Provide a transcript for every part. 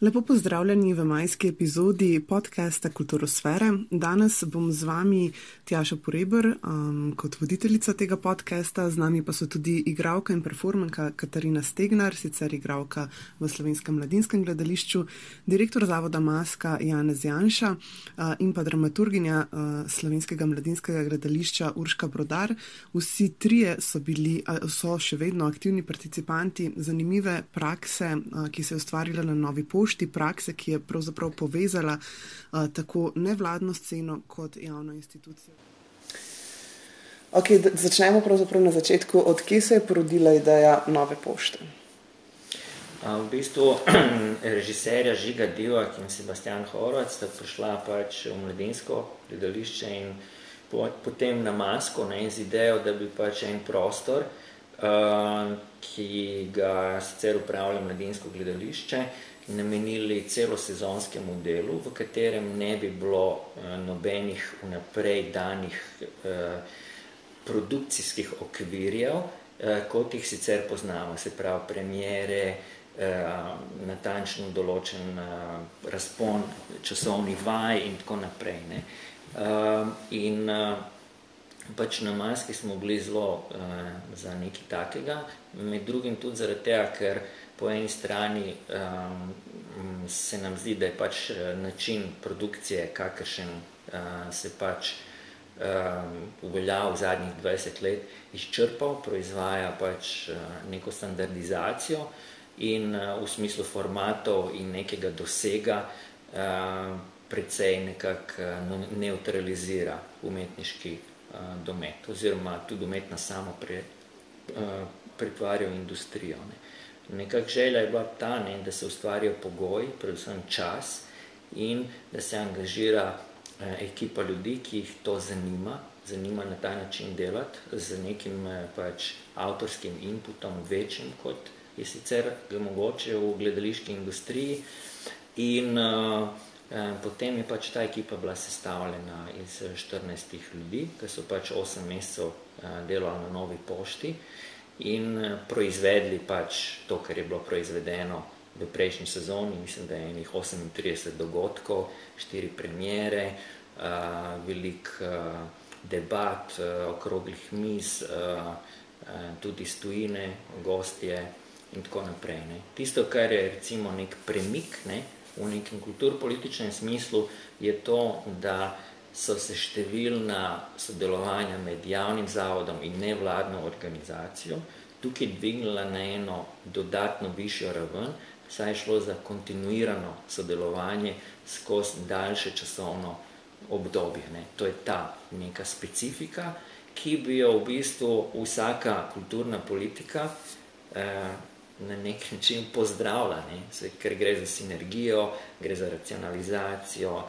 Lepo pozdravljeni v majski epizodi podcasta Kulturosfere. Danes bom z vami Tjaša Poreber um, kot voditeljica tega podcasta, z nami pa so tudi igralka in performanka Katarina Stegnar, sicer igralka v Slovenskem mladinskem gledališču, direktor Zavoda Maska Janez Janša uh, in pa dramaturginja uh, Slovenskega mladinskega gledališča Urška Brodar. Vsi trije so bili, uh, so še vedno aktivni participanti zanimive prakse, uh, ki se je ustvarila na novi pošti pošti prakse, ki je pravzaprav povezala uh, tako nevladno sceno kot javno institucijo. Okay, začnemo na začetku. Odkje se je porodila ideja nove pošte? V bistvu režiserja Žiga Divak in Sebastian Horvac sta prišla pač v mladinsko gledališče in potem na masko ne, z idejo, da bi pač en prostor, uh, ki ga sicer upravlja mladinsko gledališče, namenili celosezonskemu delu, v katerem ne bi bilo eh, nobenih vnaprej danih eh, produkcijskih okvirjev, eh, kot jih sicer poznamo, se pravi premjere, natančno določen razpon časovnih vaj in tako naprej. Ne. In pač na maski smo bili zelo za nekaj takega, med drugim tudi zaradi tega, ker po eni strani um, se nam zdi, da je pač eh, način produkcije, kakršen uh, se pač um, uveljal v zadnjih 20 let, izčrpal, proizvaja pač uh, neko standardizacijo in uh, v smislu formatov in nekega dosega uh, precej nekako uh, neutralizira umetniški uh, domet oziroma tudi umetna samo pre, uh, pretvarja v industrijo. Ne. Nekak želja je bila ta, ne, da se ustvarijo pogoji, predvsem čas in da se angažira eh, ekipa ljudi, ki jih to zanima, zanima na ta način delati z nekim eh, pač avtorskim inputom večjim, kot je sicer mogoče v gledališki industriji. In eh, eh, potem je pač ta ekipa bila sestavljena iz 14 ljudi, ki so pač 8 mesecev eh, delali na novi pošti in eh, proizvedli pač to, kar je bilo proizvedeno v prejšnji sezoni, mislim, da je enih 38 dogodkov, štiri premiere, uh, velik uh, debat, uh, okroglih mis, uh, uh, tudi stojine, gostje in tako naprej. Ne. Tisto, kar je recimo nek premik ne, v nekem kulturpolitičnem smislu, je to, da so se številna sodelovanja med javnim zavodom in nevladno organizacijo tukaj dvignila na eno dodatno višjo raven, saj je šlo za kontinuirano sodelovanje skozi daljše časovno obdobje. Ne. To je ta neka specifika, ki bi jo v bistvu vsaka kulturna politika eh, na nek način pozdravila, ne. Se, ker gre za sinergijo, gre za racionalizacijo,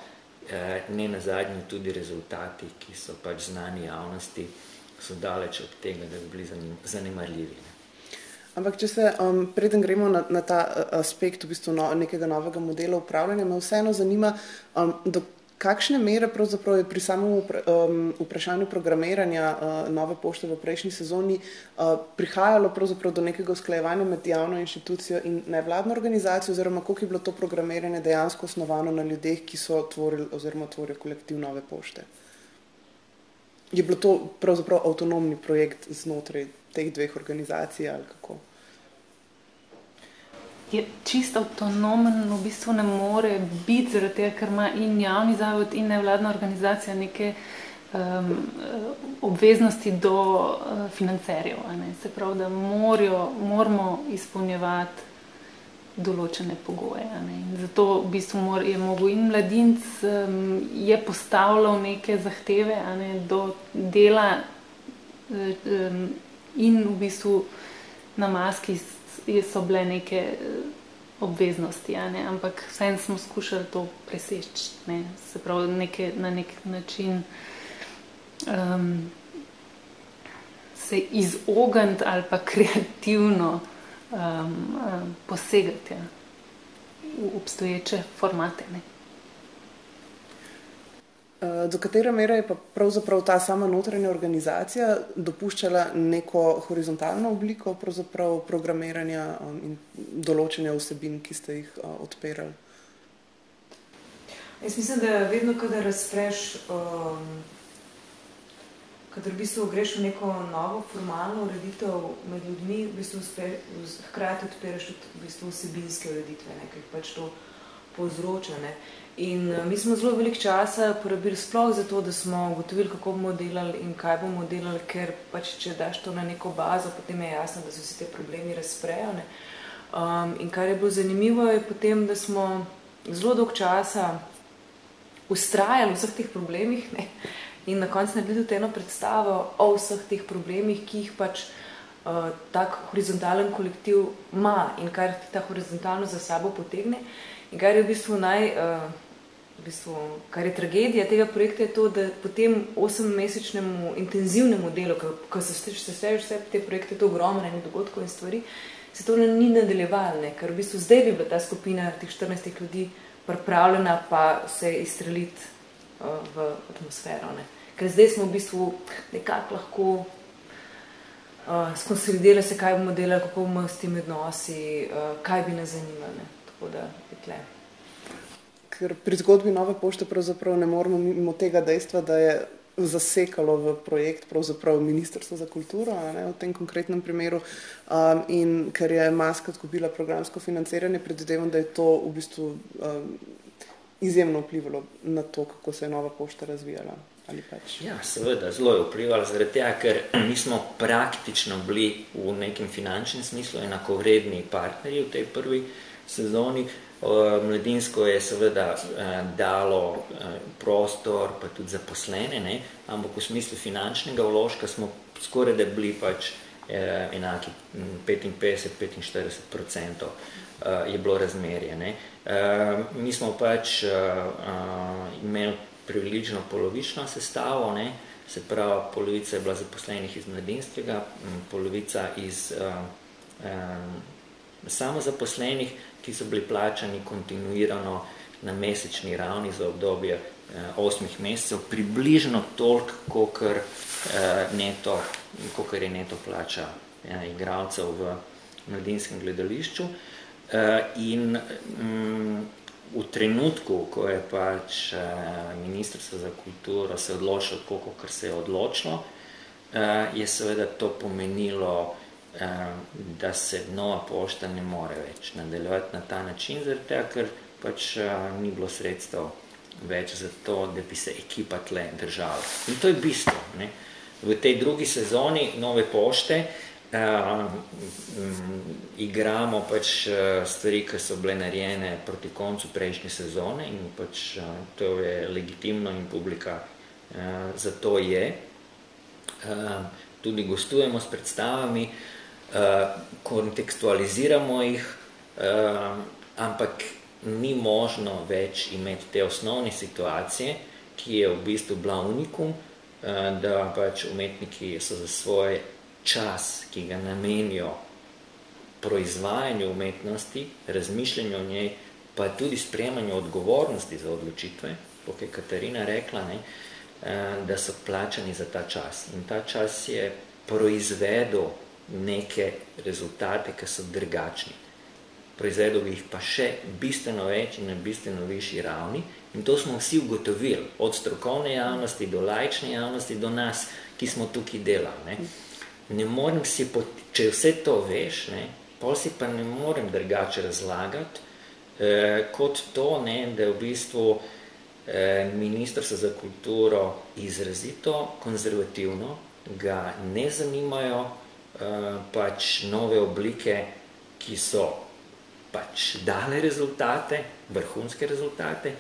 ne na zadnji tudi rezultati, ki so pač znani javnosti, so daleč od tega, da bi bili zanemarljivi. Ampak, če se um, preden gremo na, na ta uh, aspekt v bistvu no, nekega novega modela upravljanja, me vseeno zanima, um, do kakšne mere pravzaprav je pri samem um, vprašanju programiranja uh, nove pošte v prejšnji sezoni uh, prihajalo do nekega usklajevanja med javno inštitucijo in nevladno organizacijo, oziroma koliko je bilo to programiranje dejansko osnovano na ljudeh, ki so tvorili oziroma tvorijo kolektiv nove pošte? Je bilo to pravzaprav avtonomni projekt znotraj teh dveh organizacij ali kako? Je čisto avtonomen, v bistvu ne more biti, zaradi tega, ker ima in javni zavod, in nevladna organizacija neke um, obveznosti do uh, financerjev. Se pravi, da morajo, moramo izpolnjevati določene pogoje. Zato v bistvu mor, je mogel in mladinc um, je postavljal neke zahteve ne, do dela um, in v bistvu na maski so bile neke eh, obveznosti, ne? ampak vseeno smo skušali to preseči, ne? se pravi neke, na nek način um, se izogniti ali pa kreativno um, um, posegati ja? v obstoječe formate. Ne? Eh, do katere mere je pa pravzaprav ta sama notranja organizacija dopuščala neko horizontalno obliko programiranja um, in določenja vsebin, ki ste jih uh, odpirali? Jaz mislim, da vedno, kadar razpreš, um, kadar v bistvu greš v neko novo formalno ureditev med ljudmi, v bistvu uspe, hkrati odpiraš tudi v bistvu vsebinske ureditve, ne, kaj pač to povzroča. Ne. In uh, mi smo zelo veliko časa porabili sploh za to, da smo ugotovili, kako bomo delali in kaj bomo delali, ker pač, če daš to na neko bazo, potem je jasno, da se te problemi razprejo. Ne. Um, in kar je bilo zanimivo, je potem, da smo zelo dolg časa ustrajali v vseh teh problemih ne. in na koncu naredili tudi eno predstavo o vseh teh problemih, ki jih pač uh, tak horizontalen kolektiv ima in kar ta horizontalno za sabo potegne. In kar je v bistvu naj, uh, v bistvu, kar je tragedija tega projekta, je to, da po tem osemmesečnemu intenzivnemu delu, ko se sešteješ vse te projekte, to ogromne dogodkov in stvari, se to ni nadaljevalo, ker v bistvu zdaj bi bila ta skupina teh 14 ljudi pripravljena pa se izstreliti uh, v atmosfero. Ne. Ker zdaj smo v bistvu nekako lahko uh, skonsolidirali se, kaj bomo delali, kako bomo s tem odnosi, uh, kaj bi nas zanimali. Tako da je tle ker pri zgodbi Nove pošte pravzaprav ne moramo mimo tega dejstva, da je zasekalo v projekt Ministrstvo za kulturo ne, v tem konkretnem primeru um, in ker je Maska odkupila programsko financiranje, predvidevam, da je to v bistvu um, izjemno vplivalo na to, kako se je Nova pošta razvijala. Pač. Ja, seveda, zelo je vplivalo, zaradi tega, ker mi smo praktično bili v nekem finančnem smislu enakovredni partnerji v tej prvi sezoni. Mladinsko je seveda eh, dalo eh, prostor, pa tudi zaposlene, ne? ampak v smislu finančnega vložka smo skoraj da bili pač eh, enaki 55-45% je bilo razmerje. Ne? Mi smo pač imeli približno polovično sestavo, ne? se pravi, polovica je bila zaposlenih iz mladinskega, polovica iz samozaposlenih, ki so bili plačani kontinuirano na mesečni ravni za obdobje eh, osmih mesecev, približno toliko, kokr, eh, je neto plača eh, igralcev v mladinskem gledališču. Eh, in mm, v trenutku, ko je pač eh, Ministrstvo za kulturo se odločilo kot se je odločilo, eh, je seveda to pomenilo da se nova pošta ne more več nadaljevati na ta način, zaradi tega, ker pač ni bilo sredstev več za to, da bi se ekipa tle držala. In to je bistvo. Ne? V tej drugi sezoni nove pošte uh, igramo pač stvari, ki so bile narejene proti koncu prejšnje sezone in pač uh, to je legitimno in publika uh, za to je. Uh, tudi gostujemo s predstavami, uh, kontekstualiziramo jih, uh, ampak ni možno več imeti te osnovne situacije, ki je v bistvu bila unikum, uh, da pač umetniki so za svoj čas, ki ga namenijo proizvajanju umetnosti, razmišljanju o njej, pa tudi sprejemanju odgovornosti za odločitve, kot je Katarina rekla, ne, da so plačani za ta čas. In ta čas je proizvedel neke rezultate, ki so drugačni. Proizvedel bi jih pa še bistveno več in na bistveno višji ravni. In to smo vsi ugotovili, od strokovne javnosti do laične javnosti, do nas, ki smo tukaj delali. Ne, ne morem si, pot, če vse to veš, ne, pol si pa ne morem drugače razlagati, eh, kot to, ne, da je v bistvu eh, ministrstvo za kulturo izrazito konzervativno, ga ne zanimajo pač nove oblike, ki so pač dale rezultate, vrhunske rezultate.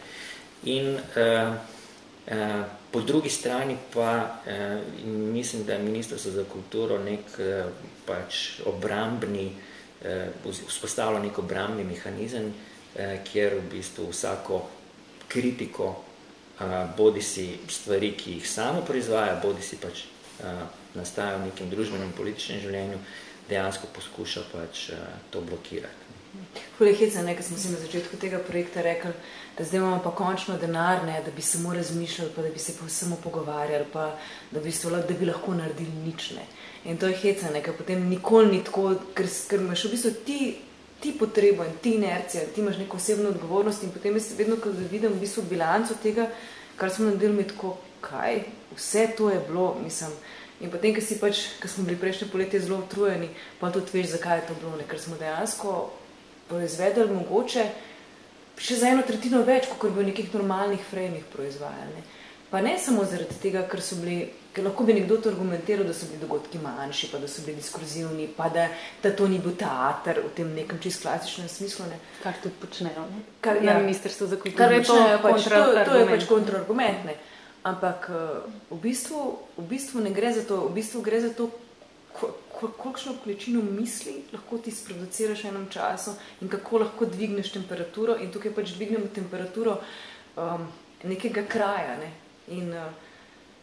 In uh, uh, po drugi strani pa uh, mislim, da je Ministrstvo za kulturo nek uh, pač obrambni, uh, vzpostavlja nek obrambni mehanizem, uh, kjer v bistvu vsako kritiko uh, bodi si stvari, ki jih samo proizvaja, bodi si pač nastaja v nekem družbenem političnem življenju, dejansko poskuša pač to blokirati. Hulehice, ne, ker smo si na začetku tega projekta rekli, da zdaj imamo pa končno denar, ne, da bi samo razmišljali, pa da bi se pa samo pogovarjali, pa da bi, sto, da bi lahko naredili nič. Ne. In to je heca, ne, ker potem nikoli ni tako, ker, ker imaš v bistvu ti, ti potrebo in ti inercija, ti imaš neko osebno odgovornost in potem jaz vedno, ko vidim v bistvu bilanco tega, kar smo naredili, mi tako, kaj, vse to je bilo, mislim, In potem, ko si pač, ko smo bili prejšnje poletje zelo utrujeni, pa tudi veš, zakaj je to bilo, ne? ker smo dejansko proizvedeli mogoče še za eno tretjino več, kot bi v nekih normalnih frejmih proizvajali. Pa ne samo zaradi tega, ker so bili, ker lahko bi nekdo to argumentiral, da so bili dogodki manjši, pa da so bili diskurzivni, pa da, da to ni bil teater v tem nekem čist klasičnem smislu. Ne. Kar tudi počnejo, ne? Kar, ja, ja, ministrstvo za kulturo. Kar je to, pač, to, to je pač kontrargument, ne. Ampak v bistvu, v bistvu ne gre za to, v bistvu gre za to, kolikšno količino misli lahko ti sproduciraš v enem času in kako lahko dvigneš temperaturo in tukaj pač dvignemo temperaturo um, nekega kraja. Ne? In uh,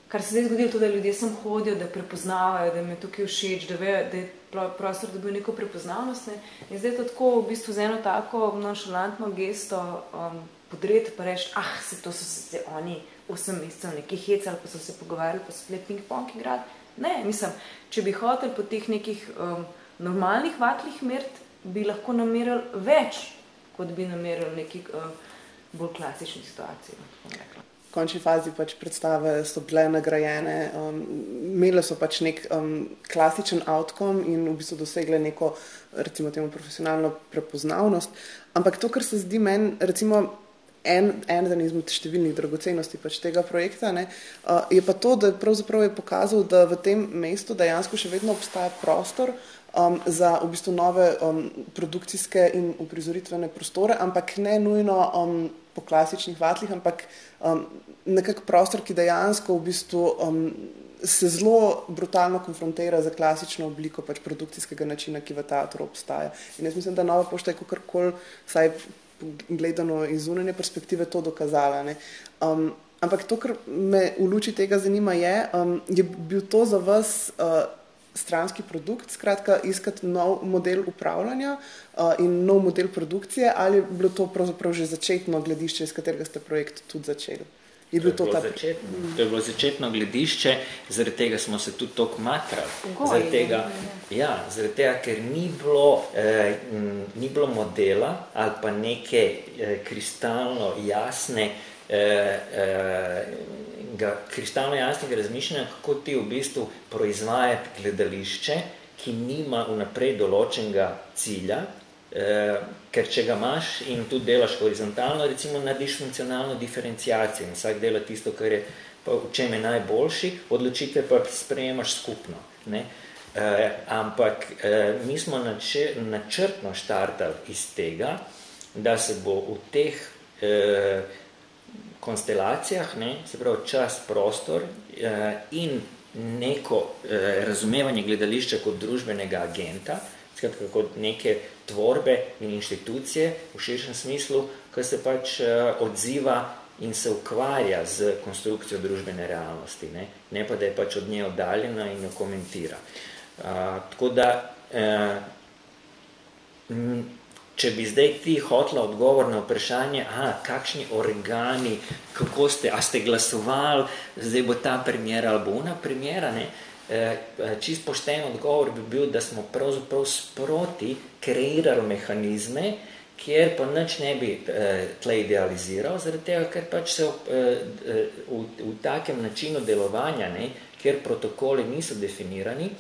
kar se zdaj zgodilo, to, da ljudje sem hodijo, da prepoznavajo, da je tukaj všeč, da, ve, da je prostor dobil neko prepoznavnost. Ne? In zdaj to tako v bistvu z eno tako nonšalantno gesto um, podred pa reči, ah, se to so se oni osem mesecev nekaj hecali, pa so se pogovarjali, pa so ping-pong igrali. Ne, mislim, če bi hotel po teh nekih um, normalnih vatlih mert, bi lahko namerili več, kot bi namerili v nekih um, bolj klasičnih situacij. V končni fazi pač predstave so bile nagrajene, um, imele so pač nek um, klasičen outcome in v bistvu dosegle neko, recimo temu, profesionalno prepoznavnost. Ampak to, kar se zdi meni, recimo, en, en izmed številnih dragocenosti pač tega projekta, ne, uh, je pa to, da pravzaprav je pokazal, da v tem mestu dejansko še vedno obstaja prostor um, za v bistvu nove um, produkcijske in uprizoritvene prostore, ampak ne nujno um, po klasičnih vatlih, ampak um, nekak prostor, ki dejansko v bistvu um, se zelo brutalno konfrontira z klasično obliko pač produkcijskega načina, ki v teatru obstaja. In jaz mislim, da Nova pošta je kakorkoli, saj gledano iz zunanje perspektive, to dokazala. Um, ampak to, kar me v luči tega zanima, je, um, je bil to za vas uh, stranski produkt, skratka, iskati nov model upravljanja uh, in nov model produkcije, ali je bilo to pravzaprav že začetno gledišče, iz katerega ste projekt tudi začeli? Je bilo to, je bilo ta... začetno, to je bilo začetno gledišče, zaradi tega smo se tudi tako matrali. Zaradi tega, ja, zaradi tega, ker ni bilo, eh, ni bilo modela ali pa neke eh, kristalno jasne eh, eh, ga, kristalno jasnega razmišljanja, kako ti v bistvu proizvajati gledališče, ki nima vnaprej določenega cilja, ker če ga imaš in tudi delaš horizontalno, recimo narediš funkcionalno diferenciacijo in vsak dela tisto, kar je pa v čem je najboljši, odločitve pa sprejemaš skupno. Ne? Eh, ampak eh, mi smo načrtno štartali iz tega, da se bo v teh eh, konstelacijah, ne, se pravi čas, prostor eh, in neko eh, razumevanje gledališča kot družbenega agenta, skratka kot neke tvorbe in inštitucije v širšem smislu, ki se pač uh, odziva in se ukvarja z konstrukcijo družbene realnosti, ne, ne pa da je pač od nje oddaljena in jo komentira. Uh, tako da, uh, če bi zdaj ti hotla odgovor na vprašanje, aha, kakšni organi, kako ste, a ste glasovali, zdaj bo ta premjera ali bo ona premjera, ne, uh, Eh, eh, čist pošten odgovor bi bil, da smo pravzaprav sproti kreirali mehanizme, kjer pa nič ne bi eh, tle idealiziral, zaradi tega, ker pač se v, v takem načinu delovanja, ne, kjer protokoli niso definirani,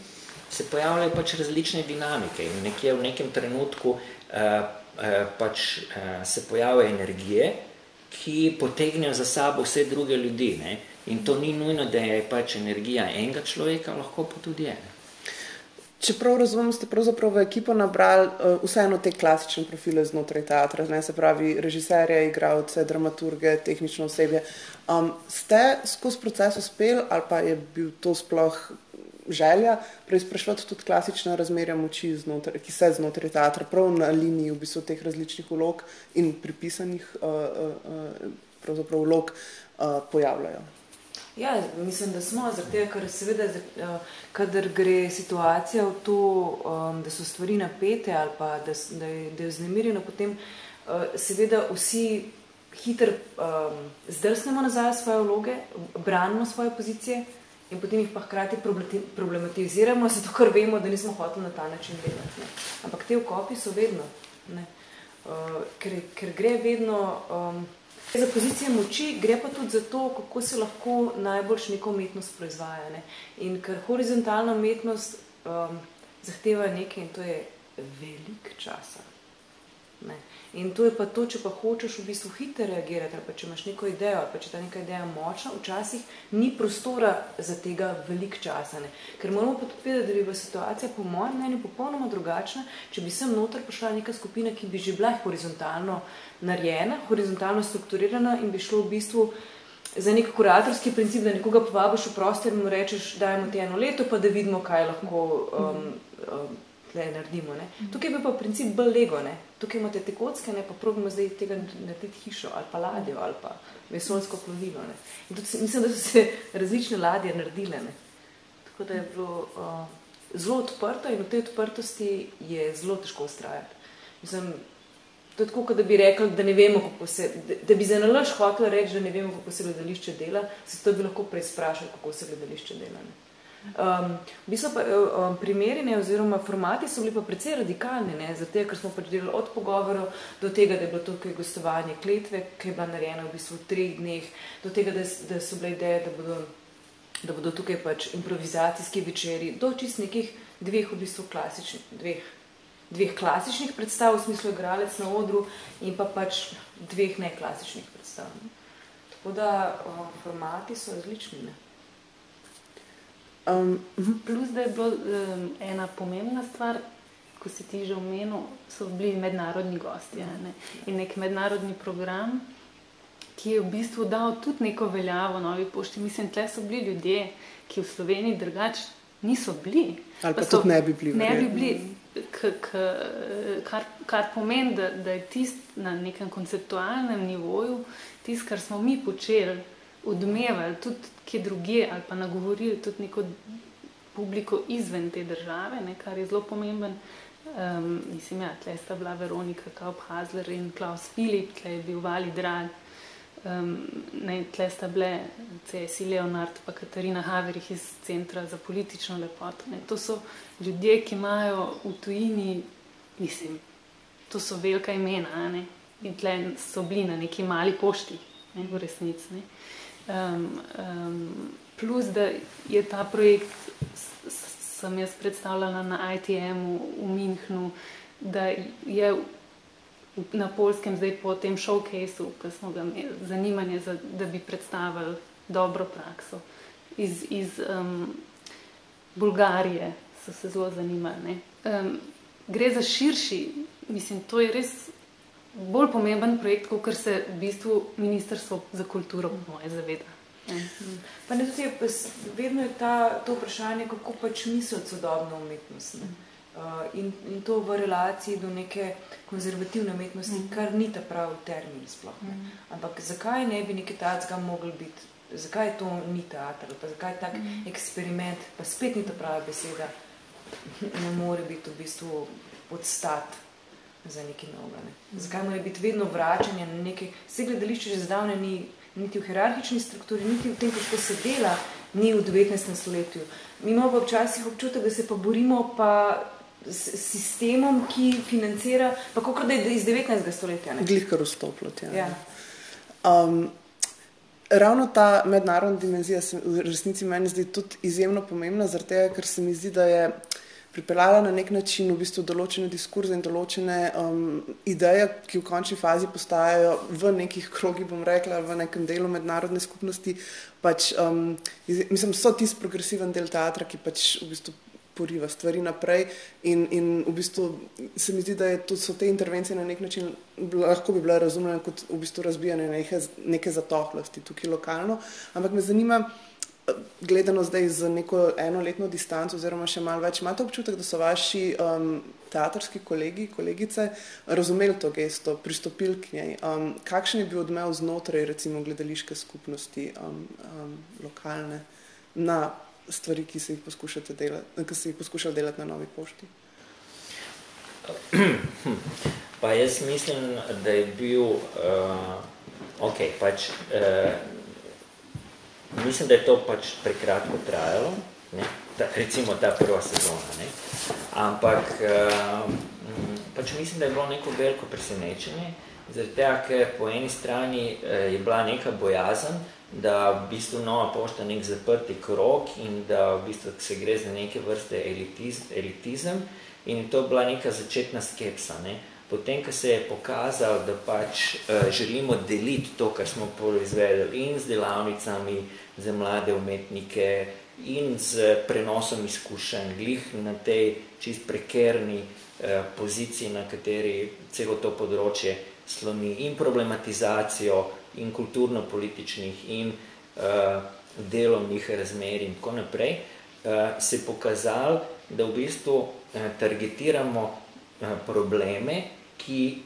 se pojavljajo pač različne dinamike in nekje v nekem trenutku pač se pojavljajo energije, ki potegnejo za sabo vse druge ljudi. Ne. In to ni nujno, da je pač energija enega človeka, lahko pa tudi ene. Čeprav razumem, ste pravzaprav v ekipo nabrali uh, vseeno te klasične profile znotraj teatra, ne se pravi režiserje, igralce, dramaturge, tehnično osebje. Um, ste skozi proces uspeli ali pa je bil to sploh želja preizprašljati tudi klasična razmerja moči, znotraj, ki se znotraj teatra, prav na liniji v bistvu teh različnih vlog in pripisanih uh, uh, uh, vlog uh, pojavljajo? Ja, mislim, da smo, zato ker seveda, uh, kadar gre situacija v to, da so stvari napete ali pa da, da, je, da je vznemirjeno, potem uh, seveda vsi hitro um, zdrsnemo nazaj svoje vloge, branimo svoje pozicije in potem jih pa hkrati problematiziramo, zato ker vemo, da nismo hoteli na ta način delati. Ne. Ampak te okopi so vedno, ne. Uh, ker, ker gre vedno um, za pozicije moči, gre pa tudi za to, kako se lahko najboljš neko umetnost proizvaja. Ne. In ker horizontalna umetnost um, zahteva nekaj in to je velik časa. Ne. In to je pa to, če pa hočeš v bistvu hitro reagirati, ali pa če imaš neko idejo, ali pa če ta neka ideja močna, včasih ni prostora za tega velik časa. Ne. Ker moramo pa tudi vedeti, da bi bila situacija po mojem mnenju popolnoma drugačna, če bi sem noter prišla neka skupina, ki bi že bila horizontalno narejena, horizontalno strukturirana in bi šlo v bistvu za nek kuratorski princip, da nekoga povabiš v prostor in mu rečeš, dajmo ti eno leto, pa da vidimo, kaj lahko um, um, naredimo. Ne. Tukaj bi pa princip bolj lego. Ne. Tukaj imate te kocke, ne, pa probimo zdaj tega narediti hišo ali pa ladjo ali pa vesolsko plovilo. Ne. In tudi mislim, da so se različne ladje naredile. Ne. Tako da je bilo uh, zelo odprto in v tej odprtosti je zelo težko ustrajati. Mislim, to je tako, da bi rekli, da ne vemo, kako se, da, da bi za nalaž hotel reči, da ne vemo, kako se gledališče dela, se to bi lahko prej sprašali, kako se gledališče dela. Ne. Um, v bistvu pa um, primeri ne, oziroma formati so bili pa precej radikalni, zato ker smo pač delali od pogovorov do tega, da je bilo tukaj gostovanje kletve, ki je bila narejena v bistvu v treh dneh, do tega, da, da so bile ideje, da bodo, da bodo tukaj pač improvizacijski večeri, do čist nekih dveh v bistvu klasičnih, dveh, dveh klasičnih predstav, v smislu igralec na odru in pa pač dveh neklasičnih predstav. Ne. Tako da um, formati so različni. Ne. Um, Plus, da je bila um, ena pomembna stvar, ko si ti že omenil, so bili mednarodni gosti. Ne? In nek mednarodni program, ki je v bistvu dal tudi neko veljavo novi pošti. Mislim, tle so bili ljudje, ki v Sloveniji drugače niso bili. Ali pa, pa tudi ne bi bili. Ne bi bili. K, k, kar, kar pomeni, da, da je tist na nekem konceptualnem nivoju, tisto, kar smo mi počeli, odmevali tudi kje druge ali pa nagovorili tudi neko publiko izven te države, ne, kar je zelo pomemben. Um, mislim, ja, tle sta bila Veronika Kaup-Hazler in Klaus Filip, tle je bil Vali Drag, um, ne, tle sta bile C.S. Leonard pa Katarina Haverich iz Centra za politično lepoto. Ne. To so ljudje, ki imajo v tujini, mislim, to so velika imena ne, in tle so bili na neki mali pošti, ne, v resnici. Ne. Um, um, plus, da je ta projekt, sem jaz predstavljala na ITM-u v Minhnu, da je na polskem zdaj po tem showcaseu, ki smo ga imeli zanimanje, za, da bi predstavili dobro prakso. Iz, iz um, Bulgarije so se zelo zanimali. Um, gre za širši, mislim, to je res bolj pomemben projekt, kot se v bistvu Ministrstvo za kulturo moje zaveda. Pa ne tudi, vedno je ta, to vprašanje, kako pač misliti sodobno umetnost. Ne? Uh, in, in to v relaciji do neke konzervativne umetnosti, mm. kar ni ta pravi termin sploh. Ne? Mm. Ampak zakaj ne bi nekaj takega mogli biti? Zakaj to ni teater? Pa zakaj tak mm. eksperiment, pa spet ni ta prava beseda, ne more biti v bistvu podstat za nekaj novega. Ne. Zakaj mora biti vedno vračanje na nekaj, vse gledališče že zdavne ni niti v hierarhični strukturi, niti v tem, kako se dela, ni v 19. stoletju. Mi imamo pa včasih občutek, da se pa borimo pa s sistemom, ki financira, pa kako da je iz 19. stoletja. Glihkar vstoplo, ja. ja. Um, ravno ta mednarodna dimenzija se v resnici meni zdi tudi izjemno pomembna, zaradi tega, ker se mi zdi, da je pripeljala na nek način v bistvu določene diskurze in določene um, ideje, ki v končni fazi postajajo v nekih krogih, bom rekla, v nekem delu mednarodne skupnosti. Pač, um, mislim, so tisti progresiven del teatra, ki pač v bistvu poriva stvari naprej in, in v bistvu se mi zdi, da je, so te intervencije na nek način lahko bi bile razumljene kot v bistvu razbijanje neke, neke zatohlosti tukaj lokalno, ampak me zanima, gledano zdaj z neko enoletno distanco, oziroma še malo več, imate občutek, da so vaši um, teatrski kolegi, kolegice razumeli to gesto, pristopili k njej? Um, kakšen je bil odmev znotraj, recimo, gledališke skupnosti, um, um, lokalne, na stvari, ki se jih poskušate delati, ki se jih poskušali delati na novi pošti? Pa jaz mislim, da je bil, uh, ok, pač, uh, mislim, da je to pač prekratko trajalo, ne? Ta, recimo ta prva sezona, ne? ampak uh, pač mislim, da je bilo neko veliko presenečenje, zaradi tega, ker po eni strani uh, je bila neka bojazen, da v bistvu nova pošta nek zaprti krok in da v bistvu se gre za neke vrste elitiz, elitizem in to bila neka začetna skepsa, ne? Potem, ko se je pokazal, da pač uh, želimo deliti to, kar smo proizvedeli in z delavnicami za mlade umetnike in z prenosom izkušenj, glih na tej čist prekerni uh, poziciji, na kateri celo to področje sloni in problematizacijo in kulturno-političnih in uh, delovnih razmer in tako naprej, uh, se je pokazal, da v bistvu uh, targetiramo uh, probleme, ki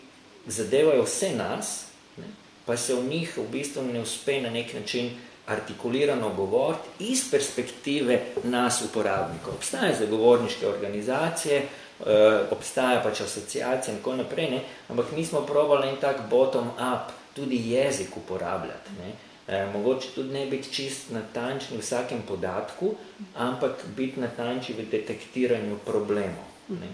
zadevajo vse nas, ne, pa se v njih v bistvu ne uspe na nek način artikulirano govoriti iz perspektive nas uporabnikov. Obstajajo zagovorniške organizacije, eh, obstaja pač asociacije in tako naprej, ne, ampak mi smo probali en tak bottom-up tudi jezik uporabljati. Ne. Eh, mogoče tudi ne biti čist natančni v vsakem podatku, ampak biti natančni v detektiranju problemov. Ne.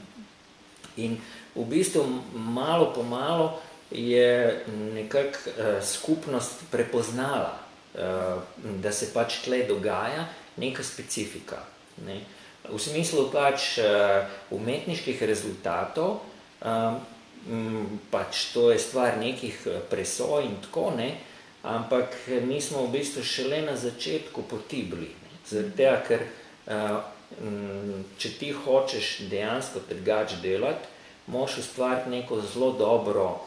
In v bistvu malo po malo je nekak uh, skupnost prepoznala, uh, da se pač tle dogaja neka specifika. Ne. V smislu pač uh, umetniških rezultatov, pač to je stvar nekih presoj in tako, ne, ampak mi smo v bistvu šele na začetku poti bili. Tega, ker če ti hočeš dejansko trgač delati, moš ustvariti neko zelo dobro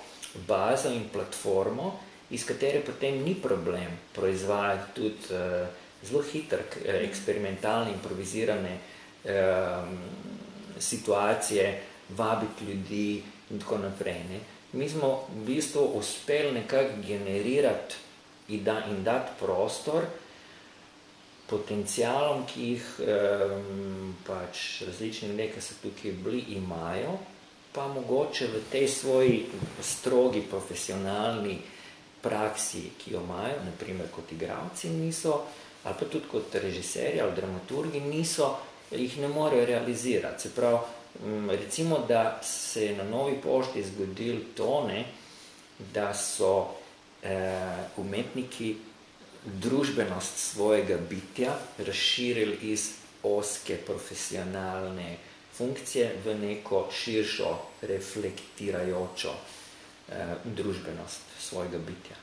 bazo in platformo, iz katere potem ni problem proizvajati tudi uh, zelo hitr, eksperimentalne, improvizirane uh, situacije, vabiti ljudi in tako naprej. Ne. Mi smo v bistvu uspeli nekako generirati in, da, in dati prostor potencialom, ki jih um, pač različni ljudje, ki so tukaj bili, imajo, pa mogoče v tej svoji strogi profesionalni praksi, ki jo imajo, naprimer kot igravci, niso, ali pa tudi kot režiserji ali dramaturgi, niso, jih ne morejo realizirati. Se pravi, recimo, da se je na novi pošti zgodil to, ne, da so eh, umetniki družbenost svojega bitja razširili iz oske profesionalne funkcije v neko širšo, reflektirajočo eh, družbenost svojega bitja.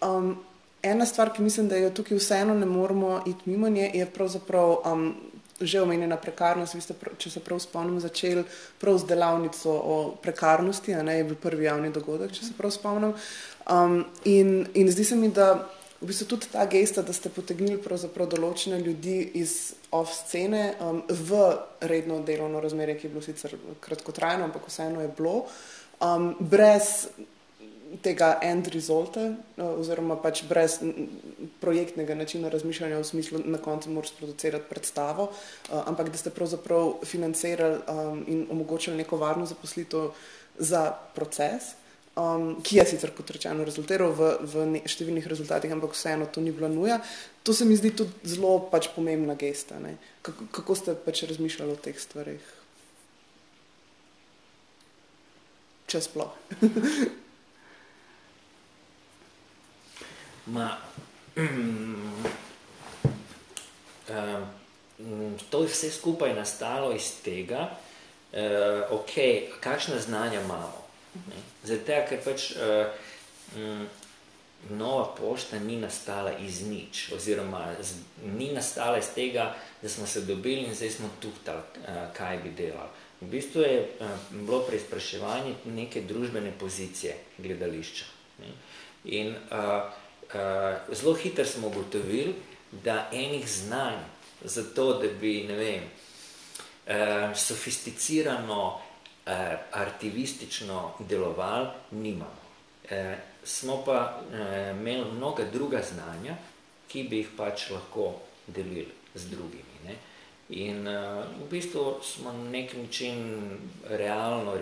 Um, ena stvar, ki mislim, da jo tukaj vseeno ne moramo iti mimo nje, je pravzaprav um, že omenjena prekarnost. Vi ste, če se prav spomnim, začeli prav z delavnico o prekarnosti, ne je bil prvi javni dogodek, če se prav spomnim. Um, in, in zdi se mi, da v bistvu tudi ta gesta, da ste potegnili določene ljudi iz off-scene um, v redno delovno razmerje, ki je bilo sicer kratkotrajno, ampak vseeno je bilo, um, brez tega end resulta, uh, oziroma pač brez projektnega načina razmišljanja v smislu, na koncu moraš producirati predstavo, uh, ampak da ste pravzaprav financirali um, in omogočili neko varno zaposlitev za proces um, ki je sicer kot rečeno rezultiral v, v ne, številnih rezultatih, ampak vseeno to ni bila nuja. To se mi zdi tudi zelo pač pomembna gesta. Kako, kako ste pač razmišljali o teh stvarih? Če sploh. Ma, um, to je vse skupaj nastalo iz tega, uh, okay, kakšna znanja imamo. Zato, ker pač uh, m, nova pošta ni nastala iz nič, oziroma z, ni nastala iz tega, da smo se dobili in zdaj smo tuhtali, uh, kaj bi delali. V bistvu je uh, bilo preizpraševanje neke družbene pozicije gledališča. Ne? In uh, uh, zelo hitro smo ugotovili, da enih znanj za to, da bi, ne vem, eh, sofisticirano, eh, artivistično delovali, nimamo. Eh, smo pa eh, imeli mnoga druga znanja, ki bi jih pač lahko delili z drugimi. Ne? In uh, v bistvu smo na nek način realno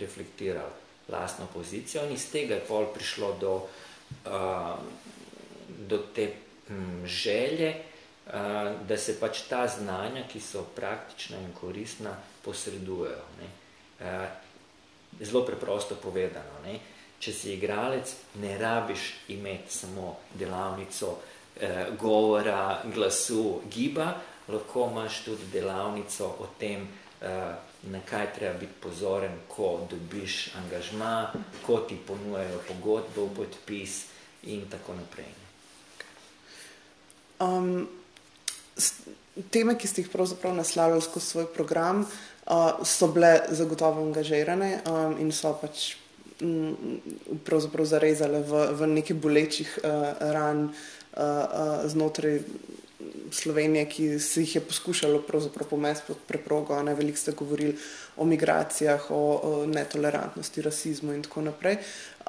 reflektirali lastno pozicijo in iz tega je pol prišlo do, uh, do te um, želje, uh, da se pač ta znanja, ki so praktična in koristna, posredujejo. Ne? Uh, zelo preprosto povedano. Ne? Če si igralec, ne rabiš imeti samo delavnico uh, govora, glasu, giba, lahko imaš tudi delavnico o tem, uh, na kaj treba biti pozoren, ko dobiš angažma, ko ti ponujajo pogodbo podpis in tako naprej. Um, teme, ki ste jih pravzaprav naslavljali skozi svoj program, uh, so bile zagotovo angažirane um, in so pač um, pravzaprav zarezale v, v nekaj bolečih uh, ran uh, uh, znotraj Slovenije, ki se jih je poskušalo pomesti pod preprogo. Ne, veliko ste govorili o migracijah, o, o netolerantnosti, rasizmu in tako naprej.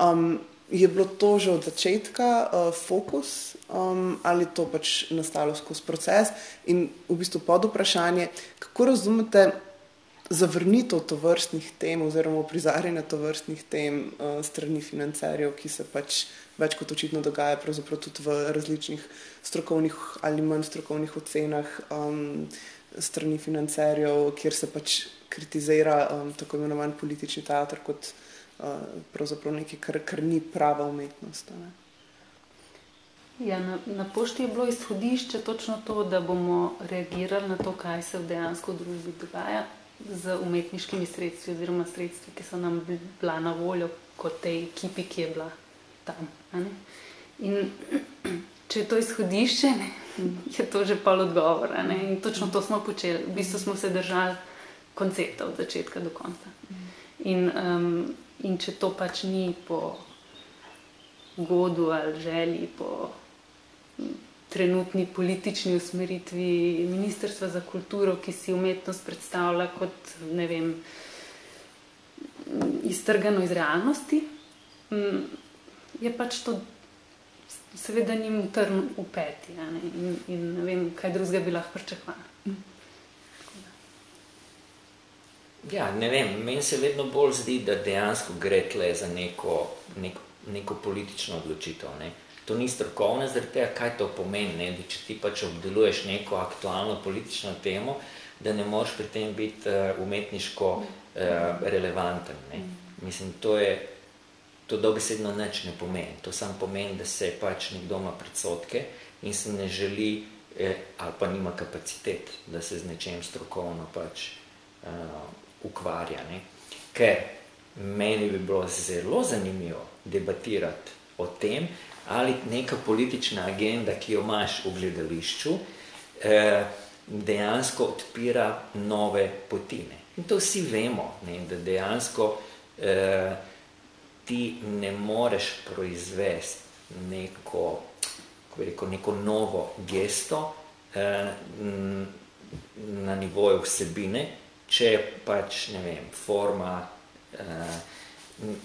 Um, je bilo to že od začetka uh, fokus um, ali to pač nastalo skozi proces in v bistvu pod vprašanje, kako razumete zavrnitev tovrstnih tem oziroma prizarjanje tovrstnih tem uh, strani financerjev, ki se pač več kot očitno dogaja pravzaprav tudi v različnih strokovnih ali manj strokovnih ocenah um, strani financerjev, kjer se pač kritizira um, tako imenovan politični teater kot uh, nekaj, kar, kar ni prava umetnost. Ne? Ja, na, na pošti je bilo izhodišče točno to, da bomo reagirali na to, kaj se v dejansko v družbi dogaja z umetniškimi sredstvi oziroma sredstvi, ki so nam bila na voljo kot tej ekipi, ki je bila tam. In če je to izhodišče, ne, je to že pol odgovor. In točno to smo počeli. V bistvu smo se držali koncepta od začetka do konca. In, um, in če to pač ni po godu ali želji, po trenutni politični usmeritvi Ministrstva za kulturo, ki si umetnost predstavlja kot ne vem, iztrgano iz realnosti je pač to, seveda, njim trn v peti ja, in, in ne vem, kaj drugega bi lahko pričakovali. Ja, ne vem, meni se vedno bolj zdi, da dejansko gre tle za neko, neko, neko politično odločitev. Ne. To ni strokovno, zaradi tega, kaj to pomeni, ne, da če ti pač obdeluješ neko aktualno politično temo, da ne moreš pri tem biti uh, umetniško uh, relevanten. Ne. Mislim, to je to dobesedno nič ne pomeni. To sam pomeni, da se pač nekdo ima predsotke in se ne želi eh, ali pa nima kapacitet, da se z nečem strokovno pač uh, ukvarja. Ne? Ker meni bi bilo zelo zanimivo debatirati o tem, ali neka politična agenda, ki jo imaš v gledališču, eh, dejansko odpira nove potine. In to vsi vemo, ne? da dejansko eh, ti ne moreš proizvesti neko, rekel, neko novo gesto eh, na nivoju vsebine, če pač, ne vem, forma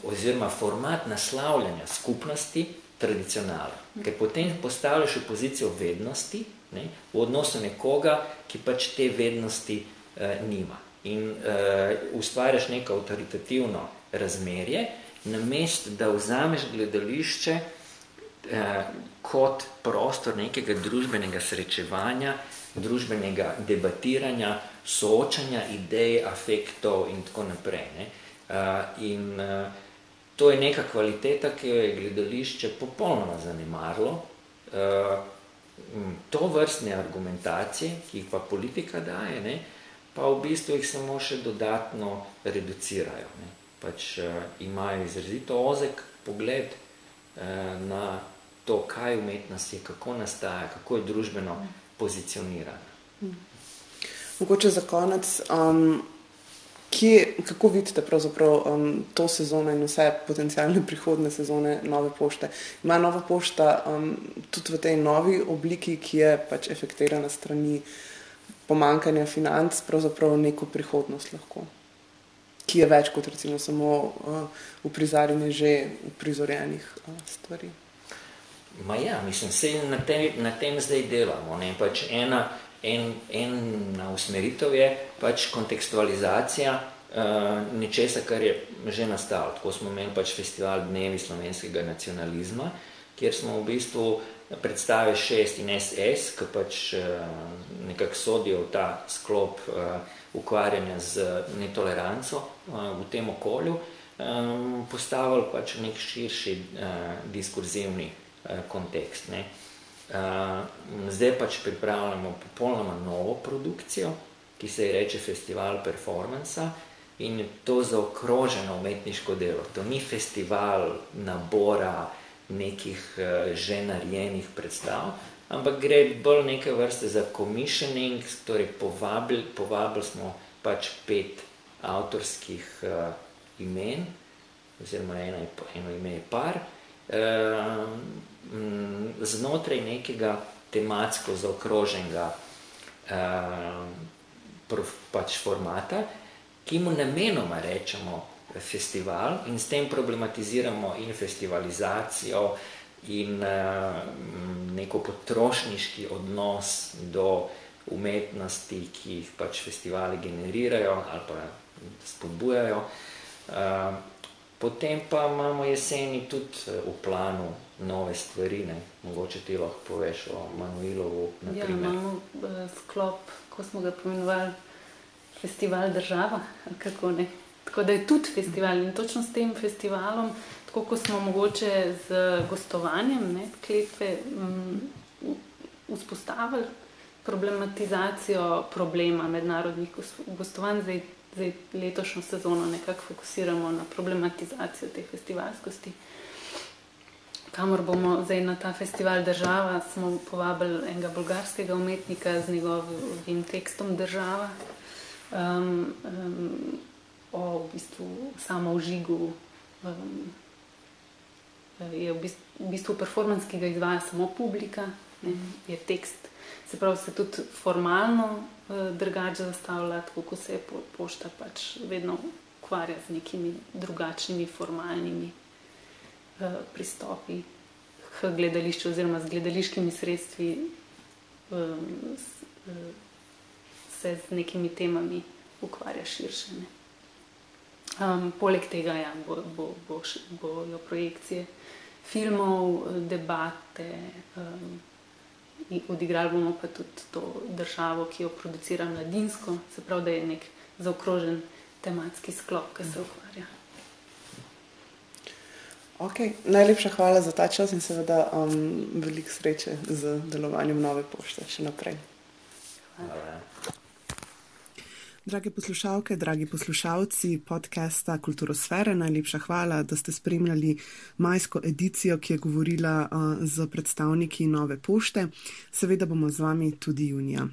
oziroma format naslavljanja skupnosti tradicionala. Ker potem postavljaš v pozicijo vednosti ne, v odnosu nekoga, ki pač te vednosti eh, nima. In eh, ustvarjaš neko avtoritativno razmerje, namest, da vzameš gledališče eh, kot prostor nekega družbenega srečevanja, družbenega debatiranja, soočanja idej, afektov in tako naprej. Ne? Eh, in eh, to je neka kvaliteta, ki jo je gledališče popolnoma zanemarlo. Eh, to vrstne argumentacije, ki jih pa politika daje, ne, pa v bistvu jih samo še dodatno reducirajo. Ne pač uh, imajo izrazito ozek pogled uh, na to, kaj umetnost je, kako nastaja, kako je družbeno pozicionirana. Mogoče za konec, um, kje, kako vidite um, to sezono in vse potencijalne prihodne sezone nove pošte? Ima nova pošta um, tudi v tej novi obliki, ki je pač efektirana strani pomankanja financ, pravzaprav neko prihodnost lahko, ki je več kot recimo samo uh, uprizarjanje že uprizorjenih uh, stvari. Ma ja, mislim, se na tem, na tem zdaj delamo. Ne? Pač ena, en, ena usmeritev je pač kontekstualizacija uh, nečesa, kar je že nastalo. Tako smo imeli pač festival Dnevi slovenskega nacionalizma, kjer smo v bistvu predstavili šest in SS, ki pač uh, nekako sodijo v ta sklop uh, ukvarjanja z netoleranco uh, v tem okolju, um, postavili pač nek širši uh, diskurzivni uh, kontekst. Ne. Uh, zdaj pač pripravljamo popolnoma novo produkcijo, ki se je reče Festival Performansa in je to zaokroženo umetniško delo. To ni festival nabora nekih uh, že narejenih predstav, ampak gre bolj neke vrste za commissioning, torej povabili, povabili smo pač pet avtorskih uh, imen, oziroma eno, eno ime je par, uh, m, znotraj nekega tematsko zaokroženega uh, pač formata, ki mu namenoma rečemo festival in s tem problematiziramo in festivalizacijo in uh, neko potrošniški odnos do umetnosti, ki jih pač festivali generirajo ali pa spodbujajo. Uh, potem pa imamo jeseni tudi v planu nove stvari, ne? mogoče ti lahko poveš o Manuilovu. Ja, imamo uh, sklop, ko smo ga pomenovali festival država, kako ne. Tako da je tudi festival in točno s tem festivalom, tako kot smo mogoče z gostovanjem ne, kletve um, vzpostavili problematizacijo problema mednarodnih gostovanj, zdaj, zdaj letošnjo sezono nekako fokusiramo na problematizacijo te festivalskosti kamor bomo zdaj na ta festival država, smo povabili enega bolgarskega umetnika z njegovim tekstom država um, um, o v bistvu samo užigu. Um, je v bistvu, v bistvu performance, ki ga izvaja samo publika, ne, je tekst, se pravi, se tudi formalno uh, drugače zastavlja, tako kot se po, pošta pač vedno ukvarja z nekimi drugačnimi formalnimi Eh, pristopi k gledališču, oziroma z gledališkimi sredstvi, um, s, uh, se z nekimi temami ukvarja širše. Um, poleg tega ja, bojo bo, bo, bo projekcije filmov, debate. Um, Odigrali bomo pa tudi to državo, ki jo producira mladinsko, se pravi, da je nek zaokrožen tematski sklop, ki se ukvarja. Okay. Najlepša hvala za ta čas in seveda um, veliko sreče z delovanjem nove pošte še naprej. Hvala. Drage poslušalke, dragi poslušalci podcasta Kulturosfere, najlepša hvala, da ste spremljali majsko edicijo, ki je govorila uh, z predstavniki nove pošte. Seveda bomo z vami tudi junija.